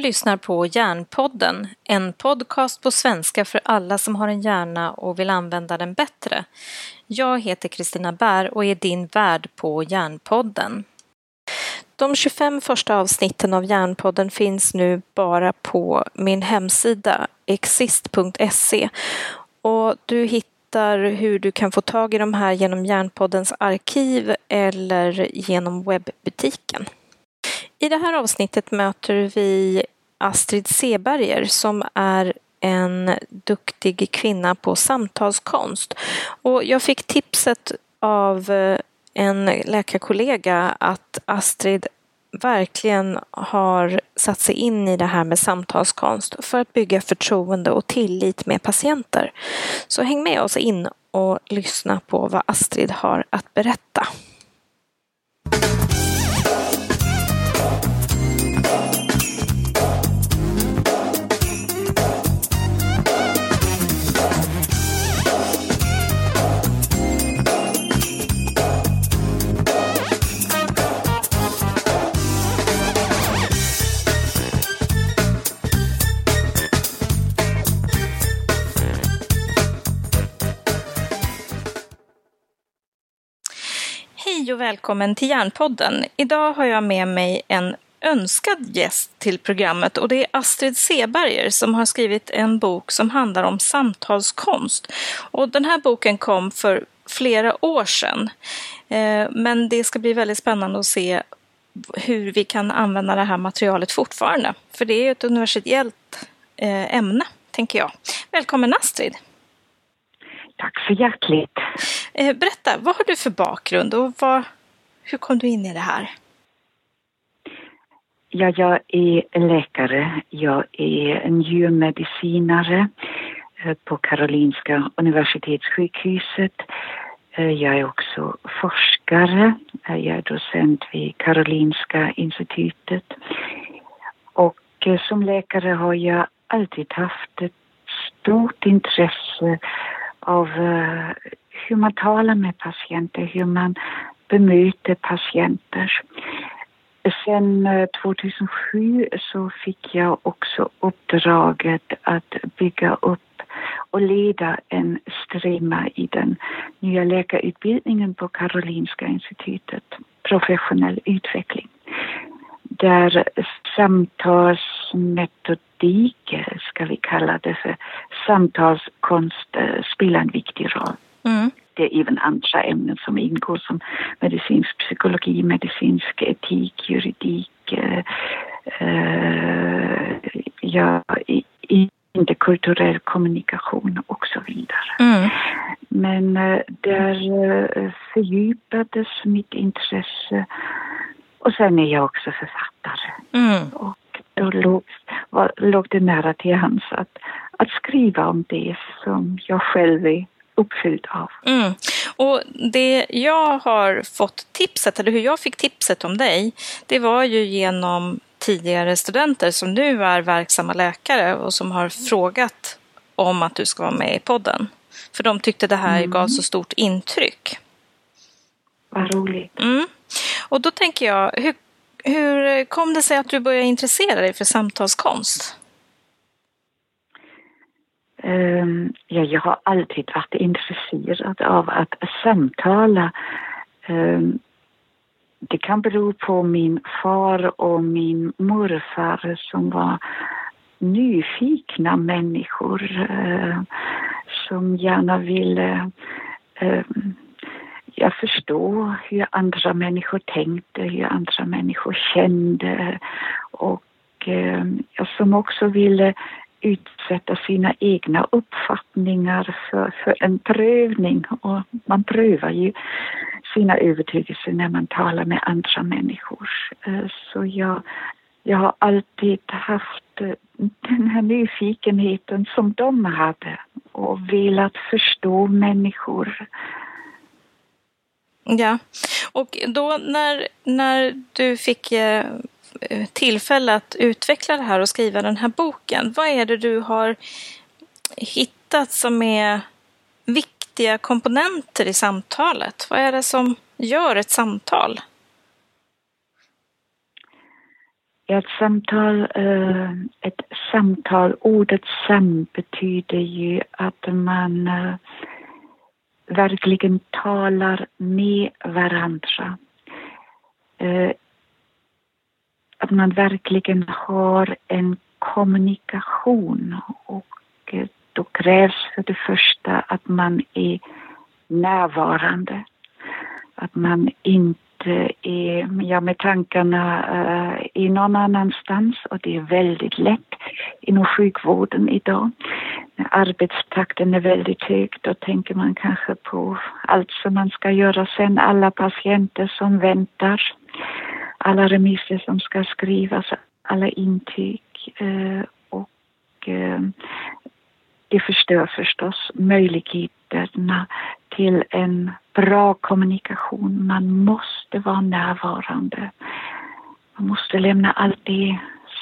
lyssnar på Hjärnpodden, en podcast på svenska för alla som har en hjärna och vill använda den bättre. Jag heter Kristina Bär och är din värd på Hjärnpodden. De 25 första avsnitten av Hjärnpodden finns nu bara på min hemsida exist.se och du hittar hur du kan få tag i de här genom Hjärnpoddens arkiv eller genom webbutiken. I det här avsnittet möter vi Astrid Seberger som är en duktig kvinna på samtalskonst. Och jag fick tipset av eh, en läkarkollega att Astrid verkligen har satt sig in i det här med samtalskonst för att bygga förtroende och tillit med patienter. Så häng med oss in och lyssna på vad Astrid har att berätta. Och välkommen till Järnpodden. Idag har jag med mig en önskad gäst till programmet och det är Astrid Seberger som har skrivit en bok som handlar om samtalskonst. Och den här boken kom för flera år sedan. Eh, men det ska bli väldigt spännande att se hur vi kan använda det här materialet fortfarande. För det är ett universellt eh, ämne, tänker jag. Välkommen Astrid! Tack så hjärtligt. Eh, berätta, vad har du för bakgrund och vad, hur kom du in i det här? Ja, jag är läkare. Jag är njurmedicinare eh, på Karolinska Universitetssjukhuset. Eh, jag är också forskare. Eh, jag är docent vid Karolinska institutet. Och som läkare har jag alltid haft ett stort intresse av hur man talar med patienter, hur man bemöter patienter. Sen eh, 2007 så fick jag också uppdraget att bygga upp och leda en strema i den nya läkarutbildningen på Karolinska institutet, professionell utveckling där samtalsmetodik, ska vi kalla det för, samtalskonst eh, spelar en viktig roll. Mm. Det är även andra ämnen som ingår som medicinsk psykologi, medicinsk etik, juridik, eh, eh ja, interkulturell kommunikation och så vidare. Mm. Men eh, där eh, fördjupades mitt intresse och sen är jag också författare. Mm. Och då låg, var, låg det nära till hands att, att skriva om det som jag själv är uppfylld av. Mm. Och det jag har fått tipset, eller hur jag fick tipset om dig, det var ju genom tidigare studenter som nu är verksamma läkare och som har frågat om att du ska vara med i podden. För de tyckte det här mm. gav så stort intryck. Vad roligt. Mm. Och då tänker jag, hur, hur kom det sig att du började intressera dig för samtalskonst? Um, ja, jag har alltid varit intresserad av att samtala. Um, det kan bero på min far och min morfar som var nyfikna människor uh, som gärna ville ehm, uh, jag förstå hur andra människor tänkte, hur andra människor kände och som också ville utsätta sina egna uppfattningar för, för en prövning. Och man prövar ju sina övertygelser när man talar med andra människor. Eh, så jag, jag har alltid haft eh, den här nyfikenheten som de hade och velat förstå människor. Ja, och då när, när du fick eh, Eh, tillfälle att utveckla det här och skriva den här boken, vad är det du har hittat som är viktiga komponenter i samtalet? Vad är det som gör ett samtal? ett samtal, eh, ett samtal, ordet sam betyder ju att man eh, verkligen talar med varandra. Att man verkligen har en kommunikation och eh, då krävs för det första att man är närvarande. Att man inte är ja, med tankarna uh, i någon annanstans och det är väldigt lätt inom sjukvården idag. När arbetstakten är väldigt hög då tänker man kanske på allt som man ska göra sen, alla patienter som väntar, alla remisser som ska skrivas, alla intyg uh, och uh, det förstör förstås möjligheterna till en bra kommunikation. Man måste vara närvarande. Man måste lämna allt det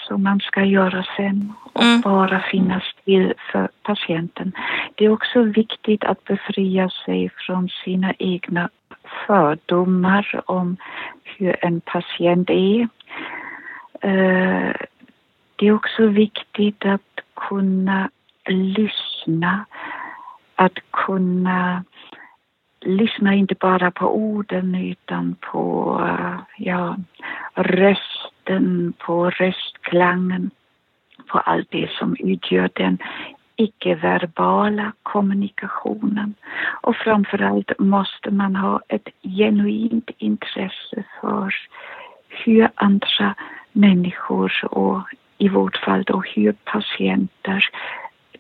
som man ska göra sen och mm. bara finnas till för patienten. Det är också viktigt att befria sig från sina egna fördomar om hur en patient är. Eh, det är också viktigt att kunna lyssna, att kunna lyssna inte bara på orden utan på eh, ja, rösten, på röstklangen, på allt det som utgör den icke-verbala kommunikationen. Och framförallt måste man ha ett genuint intresse för hur andra människor och i vårt fall då hur patienter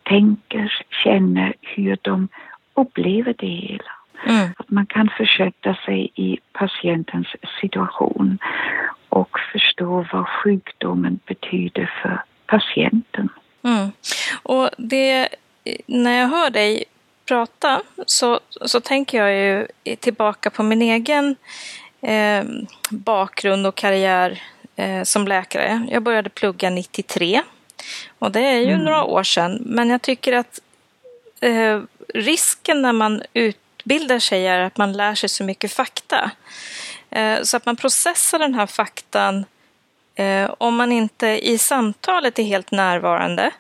tänker, känner, hur de upplever det hela. Mm. Att man kan försätta sig i patientens situation och förstå vad sjukdomen betyder för patienten. Mm. Och det, när jag hör dig prata så, så tänker jag ju tillbaka på min egen eh, bakgrund och karriär eh, som läkare. Jag började plugga 93 och det är ju mm. några år sedan. Men jag tycker att eh, risken när man utbildar sig är att man lär sig så mycket fakta. Eh, så att man processar den här faktan eh, om man inte i samtalet är helt närvarande.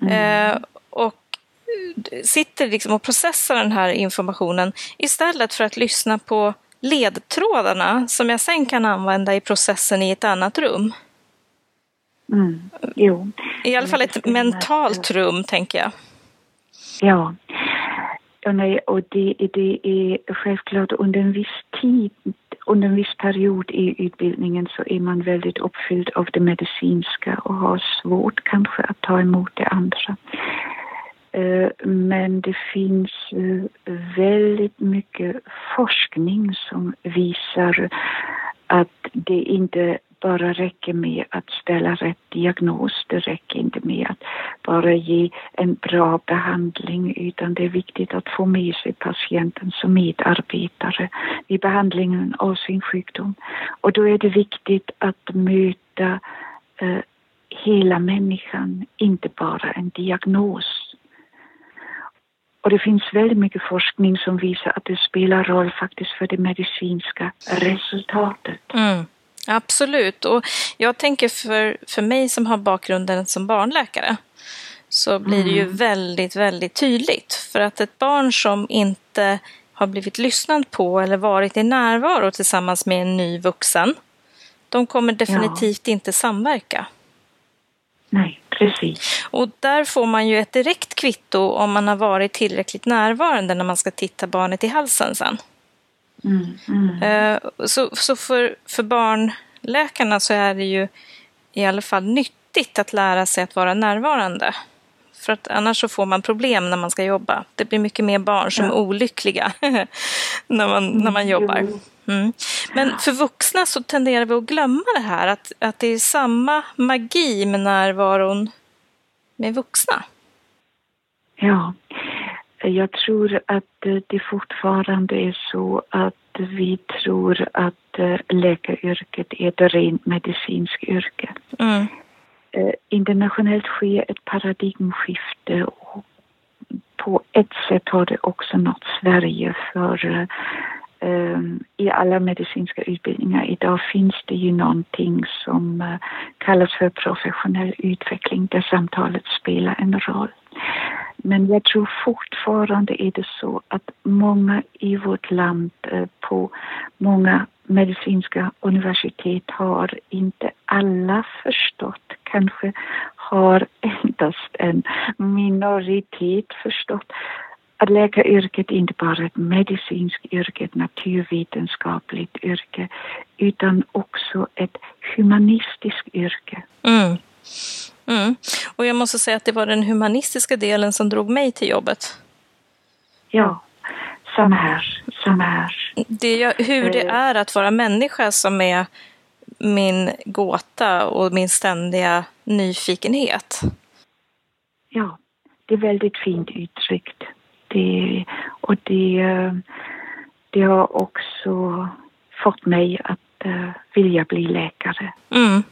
Mm. Eh, och sitter liksom och processar den här informationen istället för att lyssna på ledtrådarna som jag sen kan använda i processen i ett annat rum. Mm. Jo. I alla fall ett mentalt rum, tänker jag. Ja. nej, och det, det är självklart under en viss tid, under en viss period i utbildningen så är man väldigt uppfylld av det medicinska och har svårt kanske att ta emot det andra. Eh, men det finns eh, väldigt mycket forskning som visar att det inte bara räcker med att ställa rätt diagnos. Det räcker inte med att bara ge en bra behandling utan det är viktigt att få med sig patienten som medarbetare i behandlingen av sin sjukdom. Och då är det viktigt att möta eh, hela människan, inte bara en diagnos. Och det finns väldigt mycket forskning som visar att det spelar roll faktiskt för det medicinska resultatet. Mm. Absolut, och jag tänker för, för mig som har bakgrunden som barnläkare så blir det ju mm. väldigt, väldigt tydligt. För att ett barn som inte har blivit lyssnat på eller varit i närvaro tillsammans med en ny vuxen, de kommer definitivt ja. inte samverka. Nej, precis. Och där får man ju ett direkt kvitto om man har varit tillräckligt närvarande när man ska titta barnet i halsen sen. Mm, mm. Eh, så, så för, för barnläkarna så är det ju i alla fall nyttigt att lära sig att vara närvarande. För att annars så får man problem när man ska jobba. Det blir mycket mer barn som ja. är olyckliga när, man, när man jobbar. Mm. Men för vuxna så tenderar vi att glömma det här, att, att det är samma magi med närvaron med vuxna. Ja, jag tror att det fortfarande är så att vi tror att eh, läkaryrket är ett rent medicinskt yrke. Mm. Eh, internationellt sker ett paradigmskifte och på ett sätt har det också nått Sverige för I alla medicinska utbildningar idag finns det ju någonting som eh, kallas för professionell utveckling där samtalet spelar en roll. Men jag tror fortfarande är det så att många i vårt land eh, på många medicinska universitet har inte alla förstått, kanske har endast en minoritet förstått att läkaryrket inte bara är ett medicinskt yrke, ett naturvetenskapligt yrke, utan också ett humanistiskt yrke. Mm. Mm. Och jag måste säga att det var den humanistiska delen som drog mig till jobbet. Ja, samma här. Samma här. Det, hur det eh. är att vara människa som är min gåta och min ständiga nyfikenhet. Ja, det är väldigt fint uttryckt. Det, och det, det har också fått mig att uh, vilja bli läkare. Mm.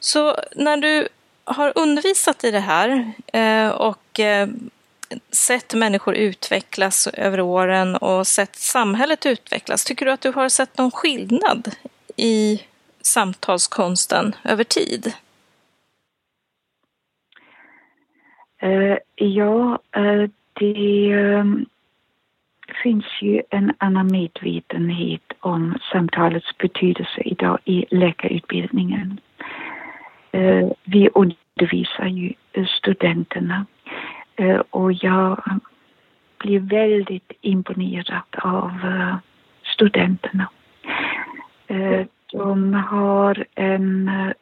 Så när du har undervisat i det här eh, och eh, sett människor utvecklas över åren och sett samhället utvecklas, tycker du att du har sett någon skillnad i samtalskonsten över tid? Eh, ja, det finns ju en annan medvetenhet om samtalets betydelse idag i läkarutbildningen. Eh, vi undervisar ju eh, studenterna eh, och jag blir väldigt imponerad av eh, studenterna. Eh, de har en eh,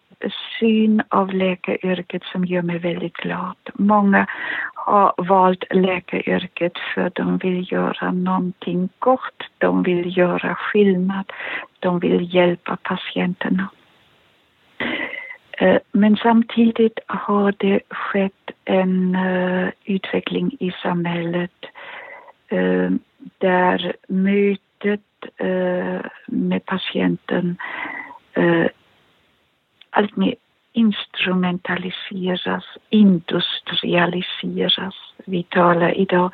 syn av läkaryrket som gör mig väldigt glad. Många har valt läkaryrket för de vill göra någonting gott, de vill göra skillnad, de vill hjälpa patienterna. Eh, men samtidigt har det skett en eh, utveckling i samhället eh, där mötet med patienten alltmer instrumentaliseras, industrialiseras. Vi talar idag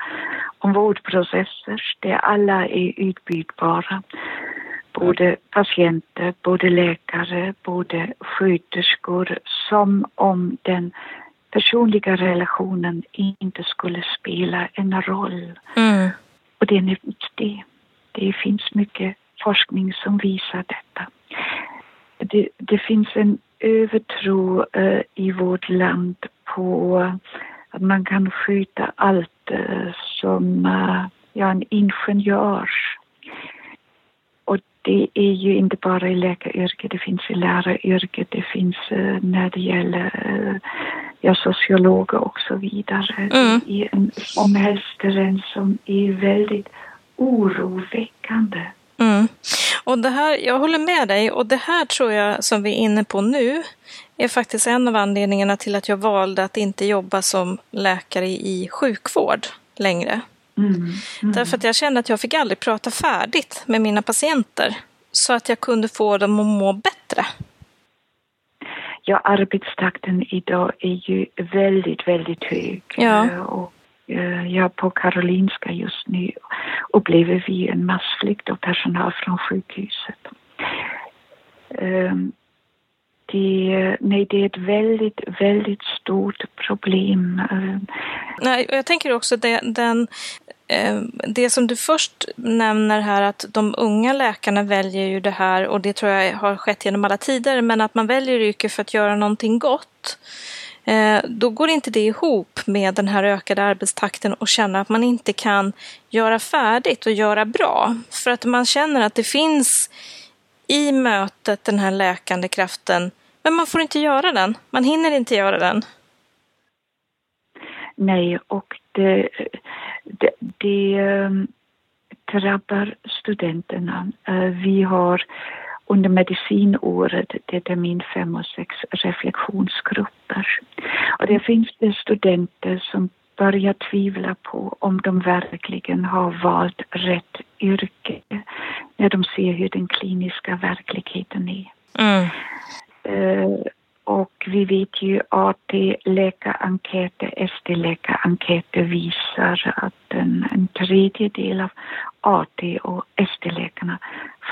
om vårdprocesser där alla är utbytbara. Både patienter, både läkare, både sköterskor som om den personliga relationen inte skulle spela en roll. Mm. Och den är viktig. Det finns mycket forskning som visar detta. Det, det finns en övertro eh, i vårt land på att man kan skjuta allt eh, som eh, ja, en ingenjör. Och det är ju inte bara i läkaryrket, det finns i läraryrket, det finns när det gäller ja, sociologer och så vidare. Mm. Är en samhällsterräng som är väldigt oroväckande. Mm. Och det här, jag håller med dig och det här tror jag som vi är inne på nu är faktiskt en av anledningarna till att jag valde att inte jobba som läkare i sjukvård längre. Mm, mm. Därför att jag kände att jag fick aldrig prata färdigt med mina patienter så att jag kunde få dem att må bättre. Ja, arbetstakten idag är ju väldigt, väldigt hög. Ja. Och jag ja, på Karolinska just nu upplever vi en massflykt av personal från sjukhuset. Ehm, det, nej, det är ett väldigt, väldigt stort problem. Ehm, nej, jag tänker också det, den, ehm, det som du först nämner här att de unga läkarna väljer ju det här och det tror jag har skett genom alla tider men att man väljer yrke för att göra någonting gott. Eh, då går inte det ihop med den här ökade arbetstakten och känna att man inte kan göra färdigt och göra bra. För att man känner att det finns i mötet den här läkande kraften, men man får inte göra den. Man hinner inte göra den. Nej, och det, det, det eh, drabbar studenterna. Eh, vi har under medicinåret, det är termin fem och sex reflektionsgrupper. Och det finns det studenter som börjar tvivla på om de verkligen har valt rätt yrke när de ser hur den kliniska verkligheten är. Mm. Uh, och vi vet ju att läkarenkäter, ST-läkarenkäter visar att en, en tredjedel av AT och ST-läkarna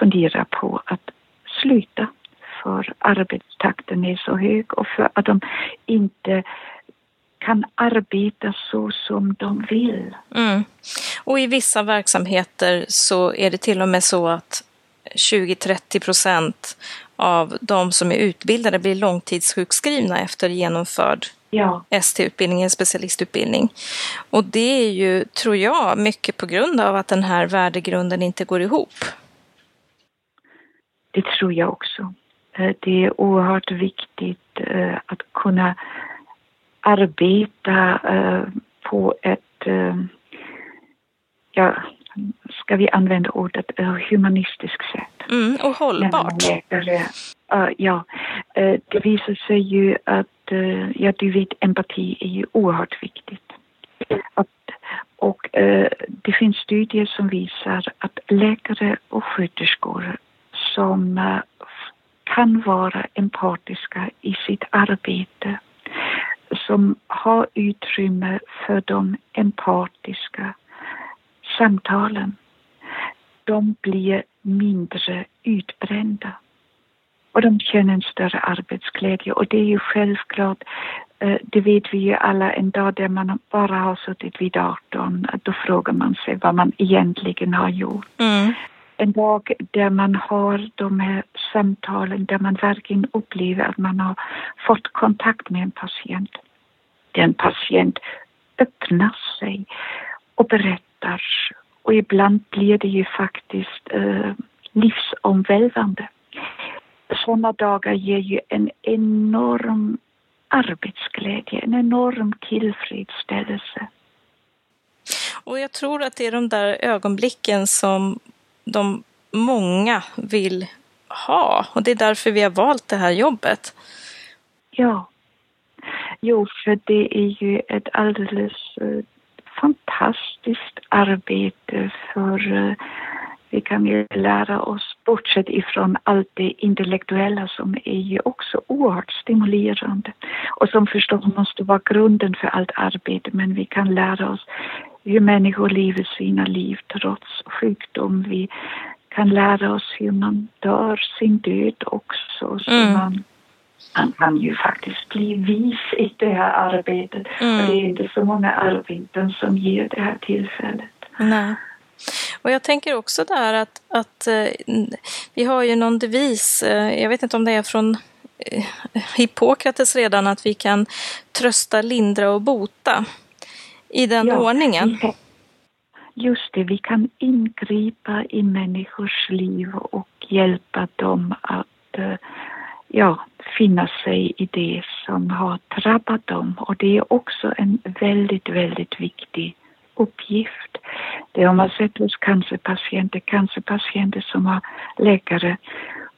funderar på att sluta för arbetstakten är så hög och för att de inte kan arbeta så som de vill. Mm. Och i vissa verksamheter så är det till och med så att 20-30 procent av de som är utbildade blir långtidssjukskrivna efter genomförd ja. ST-utbildning, eller specialistutbildning. Och det är ju, tror jag, mycket på grund av att den här värdegrunden inte går ihop. Det tror jag också. Eh, det är oerhört viktigt eh, att kunna arbeta eh, på ett, ja, ska vi använda ordet humanistiskt sätt. Mm, och hållbart. Ja, det visar sig ju att, ja du vet, empati är ju oerhört viktigt. Att, och det finns studier som visar att läkare och sköterskor som eh, kan vara empatiska i sitt arbete som har utrymme för de empatiska samtalen. De blir mindre utbrända och de känner en större arbetsglädje och det är ju självklart, eh, det vet vi ju alla, en dag där man bara har suttit vid datorn, då frågar man sig vad man egentligen har gjort. Mm en dag där man har de här samtalen där man verkligen upplever att man har fått kontakt med en patient. Den patient öppnar sig och berättar och ibland blir det ju faktiskt eh, livsomvälvande. Sådana dagar ger ju en enorm arbetsglädje, en enorm tillfredsställelse. Och jag tror att det är de där ögonblicken som de många vill ha. Och det är därför vi har valt det här jobbet. Ja. Jo, för det är ju ett alldeles eh, fantastiskt arbete för uh, vi kan ju lära oss, bortsett ifrån allt det intellektuella som är ju också oerhört stimulerande och som förstås måste vara grunden för allt arbete, men vi kan lära oss hur människor lever sina liv trots sjukdom. Vi kan lära oss hur man dör sin död också. Så mm. man, man kan ju faktiskt bli vis i det här arbetet. Mm. Det är inte så många arbeten som ger det här tillfället. Nej. Och jag tänker också där att, att eh, vi har ju någon devis, eh, jag vet inte om det är från eh, Hippokrates redan, att vi kan trösta, lindra och bota i den ja, ordningen? Just det, vi kan ingripa i människors liv och hjälpa dem att eh, ja, finna sig i det som har drabbat dem. Och det är också en väldigt, väldigt viktig uppgift. Det har man sett hos cancerpatienter, cancerpatienter som har läkare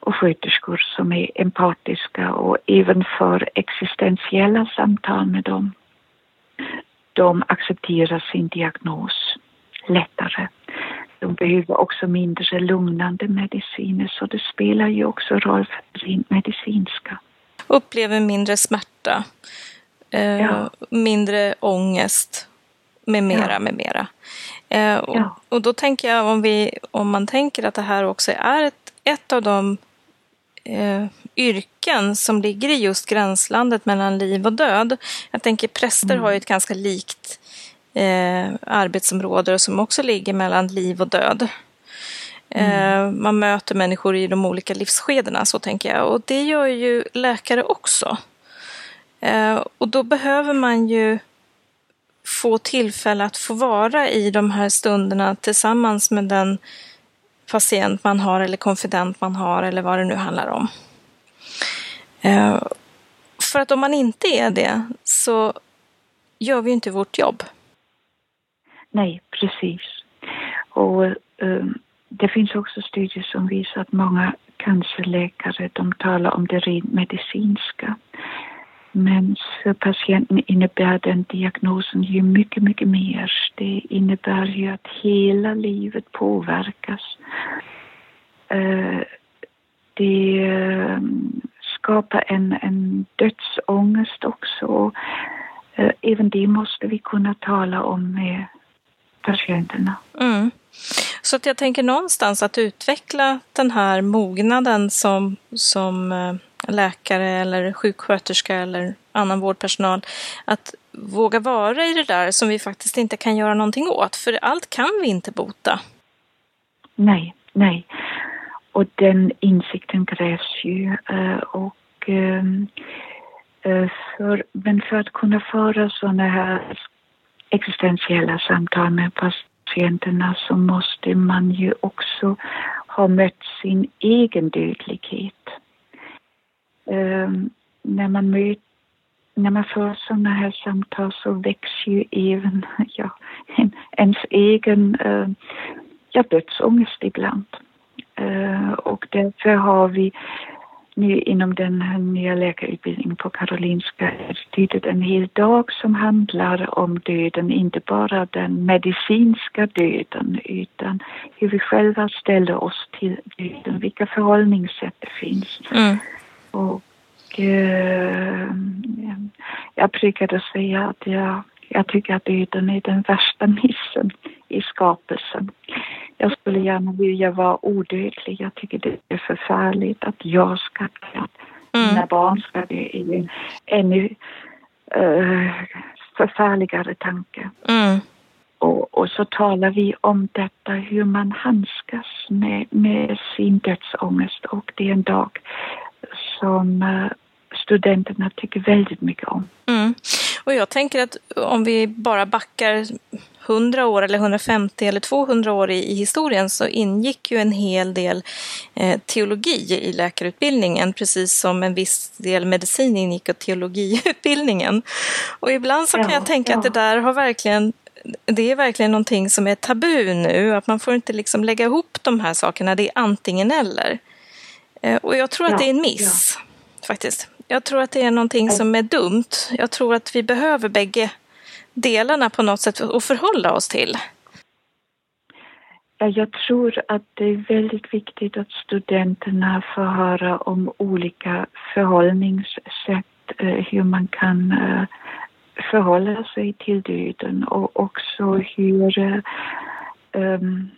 och sköterskor som är empatiska och även för existentiella samtal med dem de accepterar sin diagnos lättare. De behöver också mindre lugnande mediciner så det spelar ju också roll för sin medicinska. Upplever mindre smärta, eh, ja. mindre ångest med mera, ja. med mera. Eh, och, ja. och, då tänker jag om, vi, om man tänker att det här också är ett, ett av de eh, yrken som ligger i just gränslandet mellan liv och död. Jag tänker präster mm. har ju ett ganska likt eh, arbetsområde som också ligger mellan liv och död. Mm. Eh, man möter människor i de olika livsskedena, så tänker jag. Och det gör ju läkare också. Eh, och då behöver man ju få tillfälle att få vara i de här stunderna tillsammans med den patient man har eller konfident man har eller vad det nu handlar om. Eh, för att om man inte är det så gör vi inte vårt jobb. Nej, precis. Och um, det finns också studier som visar att många cancerläkare de talar om det rent medicinska. Men för patienten innebär den diagnosen ju mycket, mycket mer. Det innebär ju att hela livet påverkas. Eh, det ehm, skapar en, en dödsångest också. Eh, även det måste vi kunna tala om med patienterna. Mm. Så att jag tänker någonstans att utveckla den här mognaden som, som eh, läkare eller sjuksköterska eller annan vårdpersonal. Att våga vara i det där som vi faktiskt inte kan göra någonting åt. För allt kan vi inte bota. Nej, nej. Och den insikten krävs ju. Eh, och, ehm, eh, för, men för att kunna föra sådana här existentiella samtal med patienterna så måste man ju också ha mött sin egen dödlighet eh, när man möter när man för sådana här samtal så väcks ju även ja, ens egen uh, ja, dödsångest ibland. Uh, och därför har vi nu inom den här nya läkarutbildningen på Karolinska institutet en hel dag som handlar om döden, inte bara den medicinska döden utan hur vi själva ställer oss till döden, vilka förhållningssätt det finns. Mm. Och eh, jag brukade säga att jag, jag tycker att döden är den värsta missen i skapelsen. Jag skulle gärna vilja vara odödlig. Jag tycker det är förfärligt att jag ska dö, mm. mina barn ska dö. Är en ännu uh, förfärligare tanke. Mm. Och, och, så talar vi om detta hur man handskas med, med sin dödsångest och det är en dag som uh, studenterna tycker väldigt mycket om. Mm. Och jag tänker att om vi bara backar 100 år eller 150 eller 200 år i, i historien så ingick ju en hel del eh, teologi i läkarutbildningen precis som en viss del medicin ingick i teologiutbildningen. Och ibland så kan jag tänka ja. att det där har verkligen det är verkligen någonting som är tabu nu, att man får inte liksom lägga ihop de här sakerna, det är antingen eller. Eh, och jag tror att det är en miss, faktiskt. Jag tror att det är någonting som är dumt. Jag tror att vi behöver bägge delarna på något sätt att förhålla oss till. Jag tror att det är väldigt viktigt att studenterna får höra om olika förhållningssätt, eh, hur man kan eh, förhålla sig till döden och också hur um,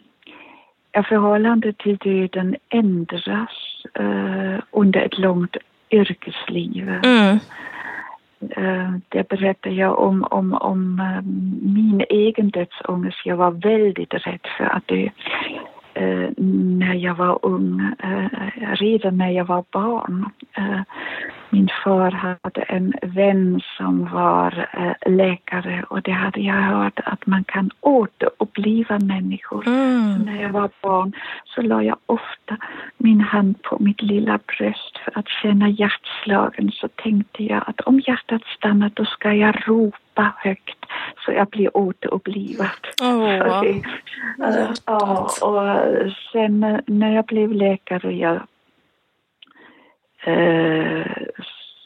förhållandet till döden ändras uh, under ett långt yrkesliv. Mm. Eh, det berättar jag om, om, om eh, min egen dödsångest. Jag var väldigt rädd för att dö eh, när jag var ung, redan när jag var barn. Min far hade en vän som var läkare och det hade jag hört att man kan återuppliva människor. Mm. när jag var barn så la jag ofta min hand på mitt lilla bröst för att känna hjärtslagen så tänkte jag att om hjärtat stannar då ska jag ropa högt så jag blir återupplivad. Oh. ja, och sen när jag blev läkare, jag Eh,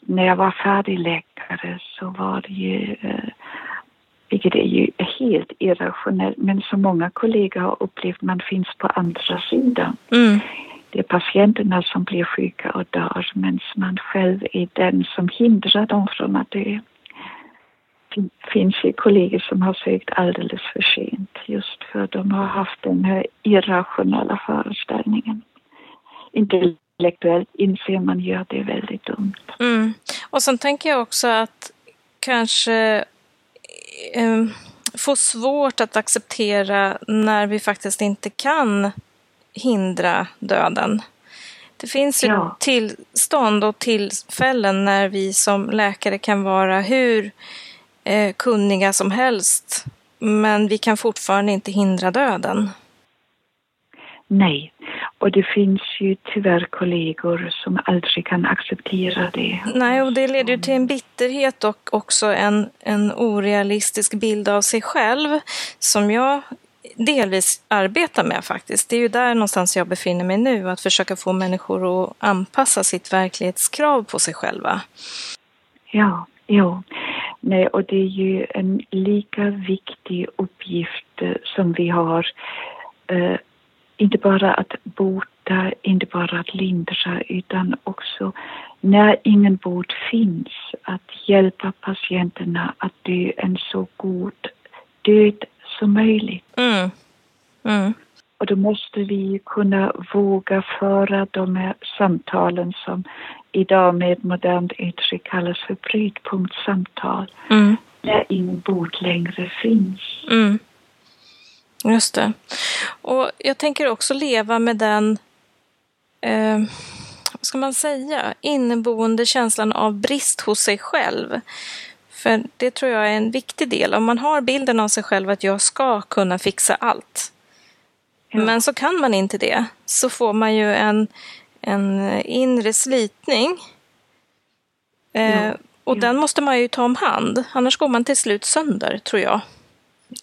när jag var färdig läkare så var det ju, eh, vilket är ju helt irrationellt, men som många kollegor har upplevt, man finns på andra sidan. Mm. Det är patienterna som blir sjuka och dör, medan man själv är den som hindrar dem från att dö. Det finns ju kollegor som har sökt alldeles för sent just för att de har haft den här irrationella föreställningen. Inte intellektuellt inser man ju att det är väldigt dumt. Mm. Och sen tänker jag också att kanske eh, få svårt att acceptera när vi faktiskt inte kan hindra döden. Det finns ju ja. tillstånd och tillfällen när vi som läkare kan vara hur eh, kunniga som helst men vi kan fortfarande inte hindra döden. Nej, och det finns ju tyvärr kollegor som aldrig kan acceptera det. Nej, och det leder ju till en bitterhet och också en, en orealistisk bild av sig själv som jag delvis arbetar med faktiskt. Det är ju där någonstans jag befinner mig nu, att försöka få människor att anpassa sitt verklighetskrav på sig själva. Ja, ja. Nej, och det är ju en lika viktig uppgift som vi har eh, inte bara att bota inte bara att lindra utan också när ingen bot finns att hjälpa patienterna att dö en så god död som möjligt. Mm. Mm. Och då måste vi kunna våga föra de här samtalen som idag med modernt uttryck kallas för brytpunktssamtal. Mm. När ingen bot längre finns. Mm. Just det. Och jag tänker också leva med den, eh, vad ska man säga, inneboende känslan av brist hos sig själv. För det tror jag är en viktig del. Om man har bilden av sig själv att jag ska kunna fixa allt. Ja. Men så kan man inte det. Så får man ju en, en inre slitning. Eh, ja. Och ja. den måste man ju ta om hand. Annars går man till slut sönder, tror jag.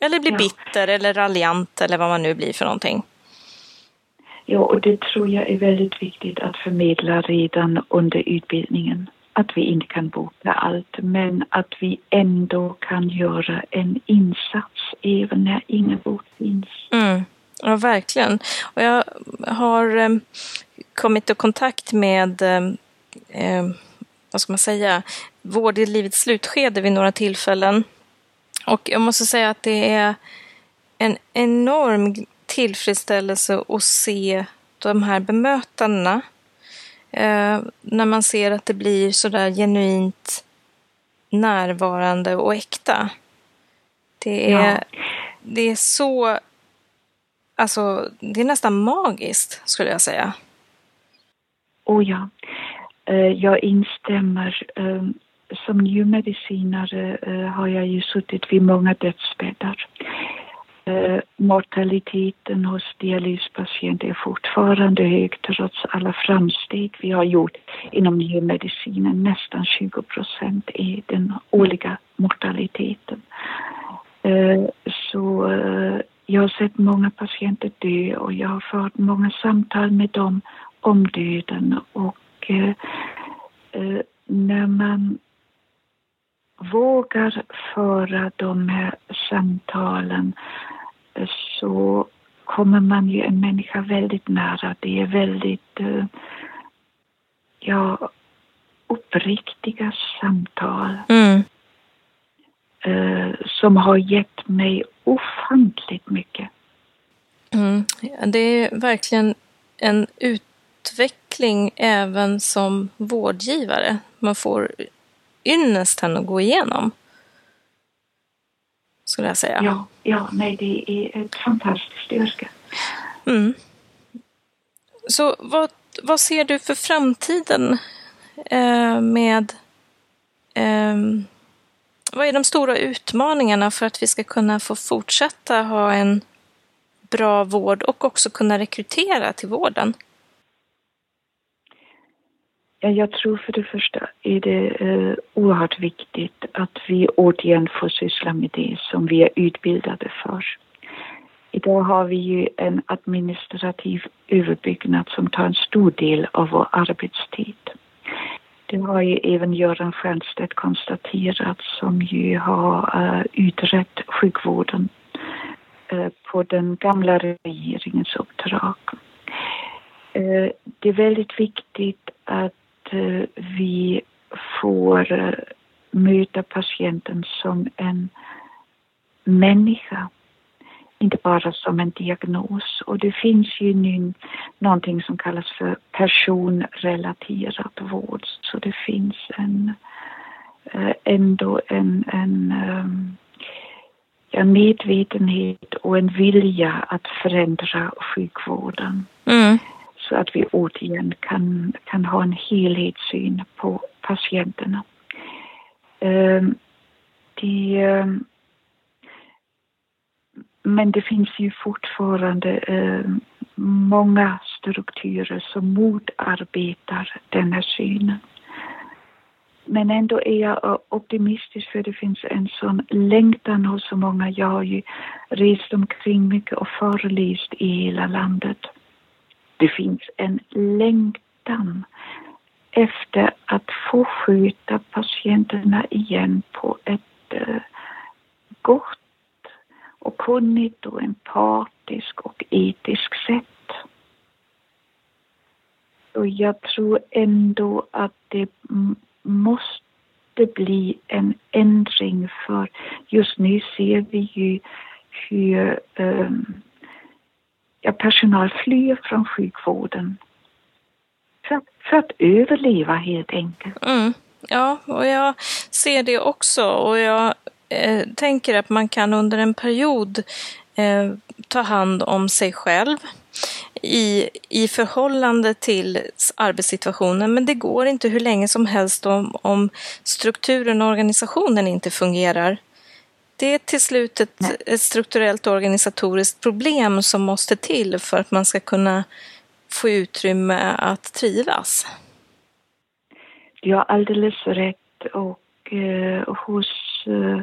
Eller blir bitter eller raljant eller vad man nu blir för någonting. Ja, och det tror jag är väldigt viktigt att förmedla redan under utbildningen att vi inte kan bota allt men att vi ändå kan göra en insats även när ingen bot finns. Mm. Ja, verkligen. Och jag har eh, kommit i kontakt med, eh, eh, vad ska man säga, vård i livets slutskede vid några tillfällen. Och jag måste säga att det är en enorm tillfredsställelse att se de här bemötandena Eh, när man ser att det blir sådär genuint närvarande och äkta. Det är, ja. det är så... Alltså, det är nästan magiskt, skulle jag säga. Oh ja. Eh, jag instämmer. Som njurmedicinare eh, har jag ju suttit vid många dödsbäddar. Eh, mortaliteten hos dialyspatienter är fortfarande hög trots alla framsteg vi har gjort inom njurmedicinen. Nästan 20 procent är den årliga mortaliteten. Eh, så eh, jag har sett många patienter dö och jag har fört många samtal med dem om döden och eh, eh, när man vågar föra de här samtalen så kommer man ju en människa väldigt nära. Det är väldigt, eh, ja, uppriktiga samtal. Mm. Eh, som har gett mig ofantligt mycket. Mm. Det är verkligen en utveckling även som vårdgivare. Man får ynnesten att gå igenom skulle jag säga. Ja, ja nej, det är ett fantastiskt yrke. Mm. Så vad, vad ser du för framtiden eh, med eh, vad är de stora utmaningarna för att vi ska kunna få fortsätta ha en bra vård och också kunna rekrytera till vården? Ja, jag tror för det första är det eh, oerhört viktigt att vi återigen får syssla med det som vi är utbildade för. Idag har vi ju en administrativ överbyggnad som tar en stor del av vår arbetstid. Det har ju även Göran Stiernstedt konstaterat som ju har uh, utrett sjukvården uh, på den gamla regeringens uppdrag. Uh, det är väldigt viktigt att Eh, vi får eh, möta patienten som en människa, inte bara som en diagnos. Och det finns ju nu någonting som kallas för personrelaterad vård, så det finns en, eh, ändå en, en ehm, ja, medvetenhet och en vilja att förändra sjukvården. Mm så att vi återigen kan, kan ha en helhetssyn på patienterna. Ehm, ehm men det finns ju fortfarande ehm, många strukturer som motarbetar den här synen. Men ändå är jag optimistisk för det finns en sån längtan hos så många. Jag har ju rest omkring mycket och föreläst i hela landet. Det finns en längtan efter att få skjuta patienterna igen på ett eh, gott och kunnigt och empatiskt och etiskt sätt. Och jag tror ändå att det måste bli en ändring för just nu ser vi ju hur um, personal flyr från sjukvården för, för att överleva helt enkelt. Mm. Ja, och jag ser det också och jag eh, tänker att man kan under en period eh, ta hand om sig själv i, i förhållande till arbetssituationen, men det går inte hur länge som helst om, om strukturen och organisationen inte fungerar. Det är till slut ett, ett strukturellt och organisatoriskt problem som måste till för att man ska kunna få utrymme att trivas. Du har alldeles rätt och eh, hos eh,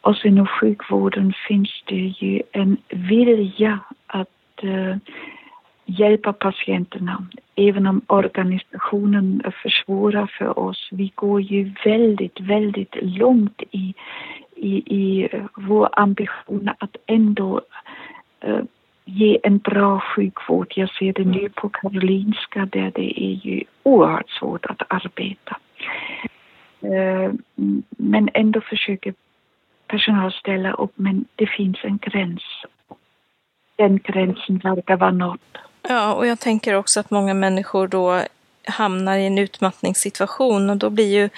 oss inom sjukvården finns det ju en vilja att eh, hjälpa patienterna. Även om organisationen försvårar för oss. Vi går ju väldigt, väldigt långt i, i, i vår ambition att ändå uh, ge en bra sjukvård. Jag ser det nu på Karolinska där det är ju oerhört svårt att arbeta. Uh, men ändå försöker personal ställa upp men det finns en gräns. Den gränsen verkar vara nådd. Ja, och jag tänker också att många människor då hamnar i en utmattningssituation och då blir ju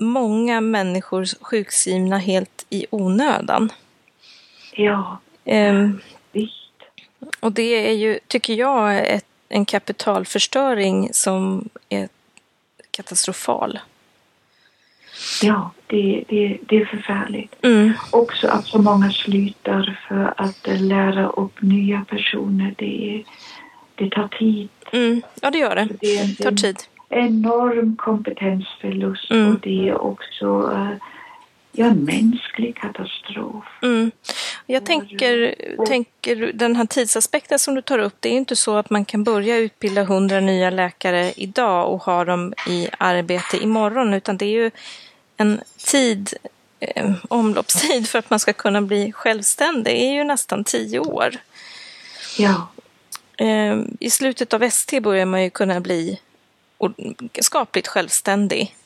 många människor sjukskrivna helt i onödan. Ja, um, visst. Och det är ju, tycker jag, ett, en kapitalförstöring som är katastrofal. Ja, det, det, det är förfärligt. Mm. Också att så många slutar för att lära upp nya personer. Det, det tar tid. Mm. Ja, det gör det. Det, tar tid. Enorm kompetensförlust mm. och det är också uh, ja, en mänsklig katastrof. Mm. Jag tänker, och, tänker den här tidsaspekten som du tar upp, det är inte så att man kan börja utbilda hundra nya läkare idag och ha dem i arbete imorgon, utan det är ju en tid, eh, omloppstid för att man ska kunna bli självständig är ju nästan tio år. Ja. Eh, I slutet av ST börjar man ju kunna bli skapligt självständig.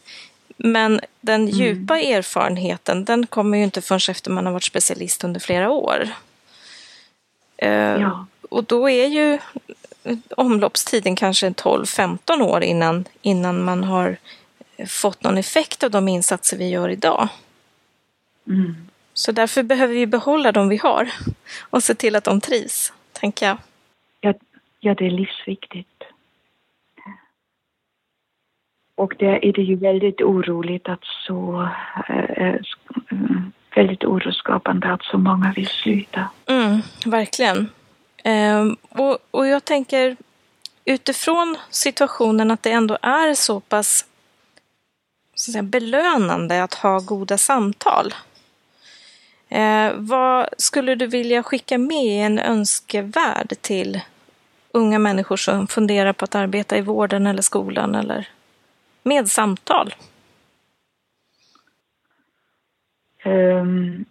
Men den mm. djupa mm. erfarenheten den kommer ju inte förrän efter man har varit specialist under flera år. Eh, ja. Och då är ju omloppstiden kanske 12-15 år innan, innan man har fått någon effekt av de insatser vi gör idag. Mm. Så därför behöver vi behålla de vi har och se till att de trivs, tänker jag. Ja, ja det är livsviktigt. Och där är det ju väldigt oroligt att så, äh, väldigt oroskapande att så många vill sluta. Mm, verkligen. Ehm, och, och jag tänker utifrån situationen att det ändå är så pass så att säga, belönande att ha goda samtal. Eh, vad skulle du vilja skicka med i en önskevärld till unga människor som funderar på att arbeta i vården eller skolan eller med samtal? Um,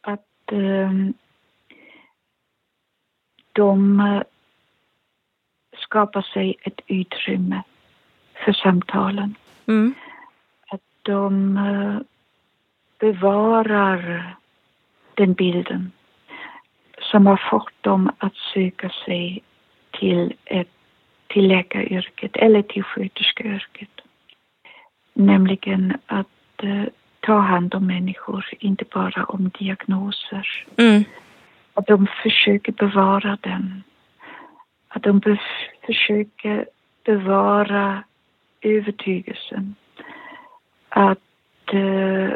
att um, de skapar sig ett utrymme för samtalen. Mm. Att de uh, bevarar den bilden som har fått dem att söka sig till, ett, till läkaryrket eller till sköterskeyrket. Nämligen att uh, ta hand om människor, inte bara om diagnoser. Mm. Att de försöker bevara den. Att de be försöker bevara övertygelsen att eh,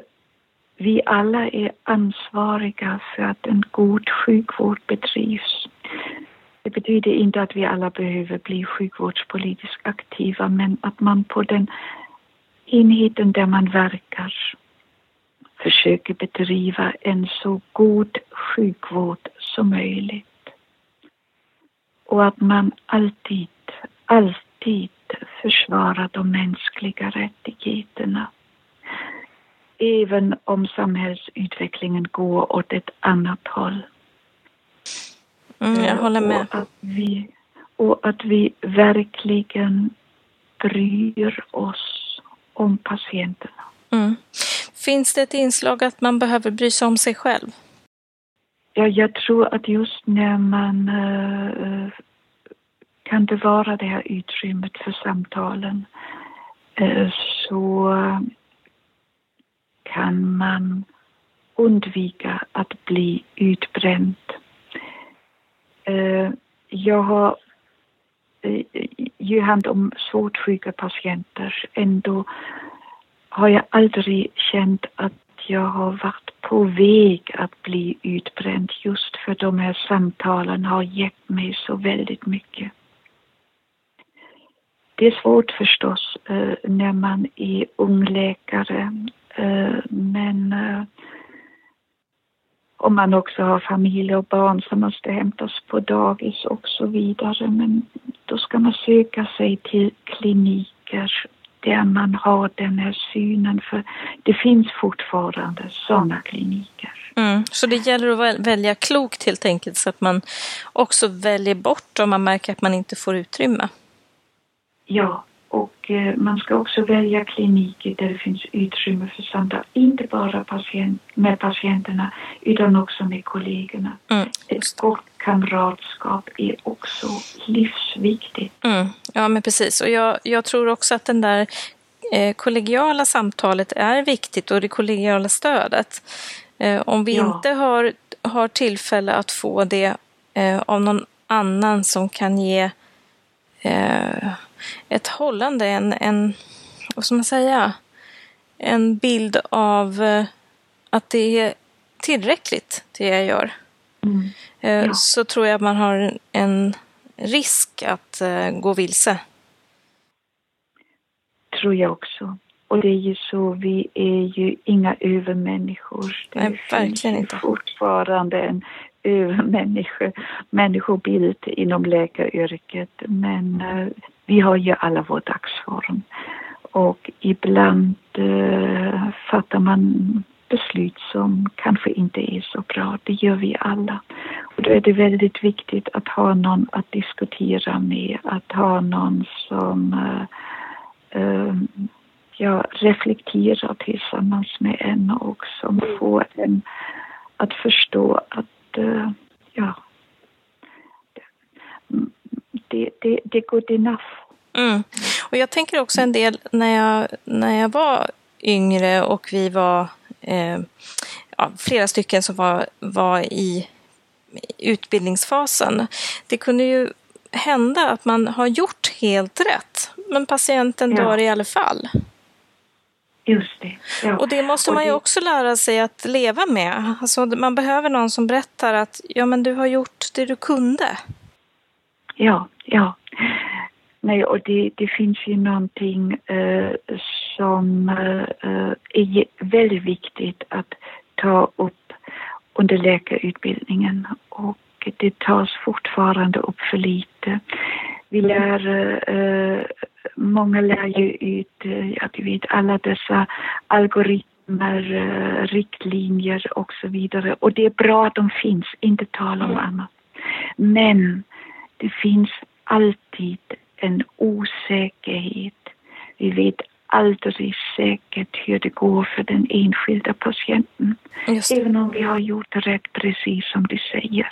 vi alla är ansvariga för att en god sjukvård bedrivs. Det betyder inte att vi alla behöver bli sjukvårdspolitiskt aktiva men att man på den enheten där man verkar försöker bedriva en så god sjukvård som möjligt. Och att man alltid, alltid försvarar de mänskliga rättigheterna. Även om samhällsutvecklingen går åt ett annat håll. Mm, jag håller med. Och att, vi, och att vi verkligen bryr oss om patienterna. Mm. Finns det ett inslag att man behöver bry sig om sig själv? Ja, jag tror att just när man uh, kan bevara det här utrymmet för samtalen uh, så kan man undvika att bli utbränd. Eh, jag har eh, ju hand om svårt sjuka patienter. Ändå har jag aldrig känt att jag har varit på väg att bli utbränd just för de här samtalen har gett mig så väldigt mycket. Det är svårt förstås eh, när man är ung läkare men om man också har familj och barn som måste hämtas på dagis och så vidare. Men då ska man söka sig till kliniker där man har den här synen för det finns fortfarande sådana kliniker. Mm, så det gäller att välja klokt helt enkelt så att man också väljer bort om man märker att man inte får utrymme? Ja, och eh, man ska också välja kliniker där det finns utrymme för samtal. Inte bara patient, med patienterna utan också med kollegorna. Mm, Ett gott kamratskap är också livsviktigt. Mm, ja, men precis. Och jag, jag tror också att den där eh, kollegiala samtalet är viktigt och det kollegiala stödet. Eh, om vi ja. inte har, har tillfälle att få det eh, av någon annan som kan ge ett hållande, en, en, vad ska man säga, en bild av eh, att det är tillräckligt det jag gör. Mm. Eh, ja. Så tror jag att man har en risk att eh, gå vilse. Tror jag också. Och det är ju så, vi är ju inga övermänniskor. Det Nej, verkligen inte. fortfarande en övermänniska, människobild inom läkaryrket. Men vi har ju alla vår dagsform och ibland eh, fattar man beslut som kanske inte är så bra. Det gör vi alla. Och då är det väldigt viktigt att ha någon att diskutera med, att ha någon som eh, eh, ja, reflekterar tillsammans med en och som får en att förstå att eh, ja, det, det, det är good enough. Mm. Och jag tänker också en del när jag, när jag var yngre och vi var eh, ja, flera stycken som var, var i utbildningsfasen. Det kunde ju hända att man har gjort helt rätt, men patienten ja. dör i alla fall. Just det. Ja. Och det måste man ju också lära sig att leva med. Alltså, man behöver någon som berättar att ja, men du har gjort det du kunde. Ja, ja. Nej, och det, det finns ju någonting eh, som eh, är väldigt viktigt att ta upp under läkarutbildningen och det tas fortfarande upp för lite. Vi lär, eh, många lär ju ut, eh, ja du vet alla dessa algoritmer, eh, riktlinjer och så vidare och det är bra att de finns, inte tala om mm. annat. Men det finns alltid en osäkerhet. Vi vet aldrig säkert hur det går för den enskilda patienten. Även om vi har gjort rätt, precis som du säger.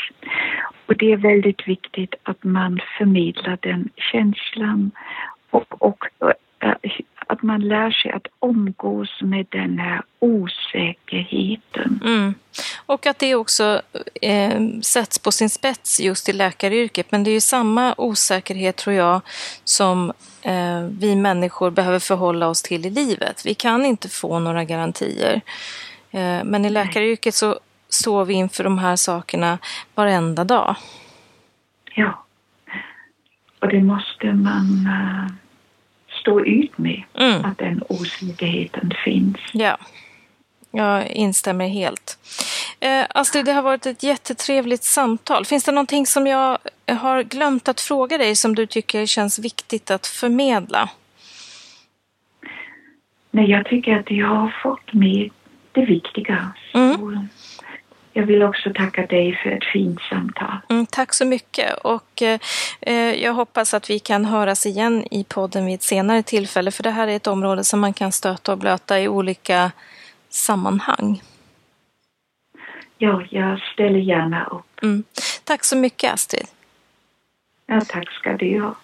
Och det är väldigt viktigt att man förmedlar den känslan och, äh, att man lär sig att umgås med den här osäkerheten. Mm. Och att det också eh, sätts på sin spets just i läkaryrket. Men det är ju samma osäkerhet tror jag som eh, vi människor behöver förhålla oss till i livet. Vi kan inte få några garantier. Eh, men i läkaryrket så står vi inför de här sakerna varenda dag. Ja, och det måste man uh stå ut med mm. att den osäkerheten finns. Ja, jag instämmer helt. Eh, Astrid, det har varit ett jättetrevligt samtal. Finns det någonting som jag har glömt att fråga dig som du tycker känns viktigt att förmedla? Nej, jag tycker att jag har fått med det viktiga. Mm. Jag vill också tacka dig för ett fint samtal. Mm, tack så mycket och eh, jag hoppas att vi kan höras igen i podden vid ett senare tillfälle för det här är ett område som man kan stöta och blöta i olika sammanhang. Ja, jag ställer gärna upp. Mm. Tack så mycket Astrid. Ja, tack ska du ha.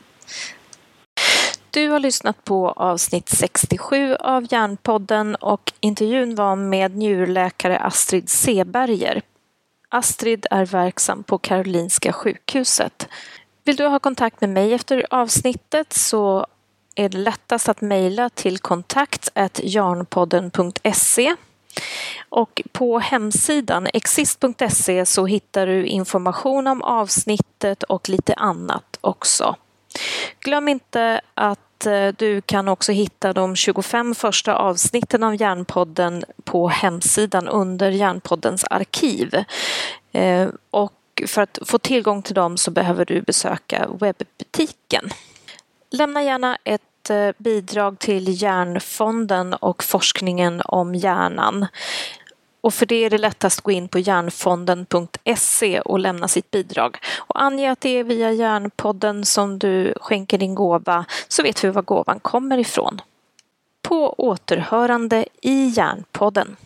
Du har lyssnat på avsnitt 67 av Hjärnpodden och intervjun var med njurläkare Astrid Seberger. Astrid är verksam på Karolinska sjukhuset. Vill du ha kontakt med mig efter avsnittet så är det lättast att mejla till kontakt jarnpodden.se och på hemsidan exist.se så hittar du information om avsnittet och lite annat också. Glöm inte att att eh, du kan också hitta de 25 första avsnitten av Järnpodden på hemsidan under Järnpoddens arkiv. Eh, och för att få tillgång till dem så behöver du besöka webbutiken. Lämna gärna ett eh, bidrag till Hjärnfonden och forskningen om hjärnan. Och för det är det lättast att gå in på järnfonden.se och lämna sitt bidrag. Och ange att det är via Järnpodden som du skänker din gåva så vet vi var gåvan kommer ifrån. På återhörande i Järnpodden.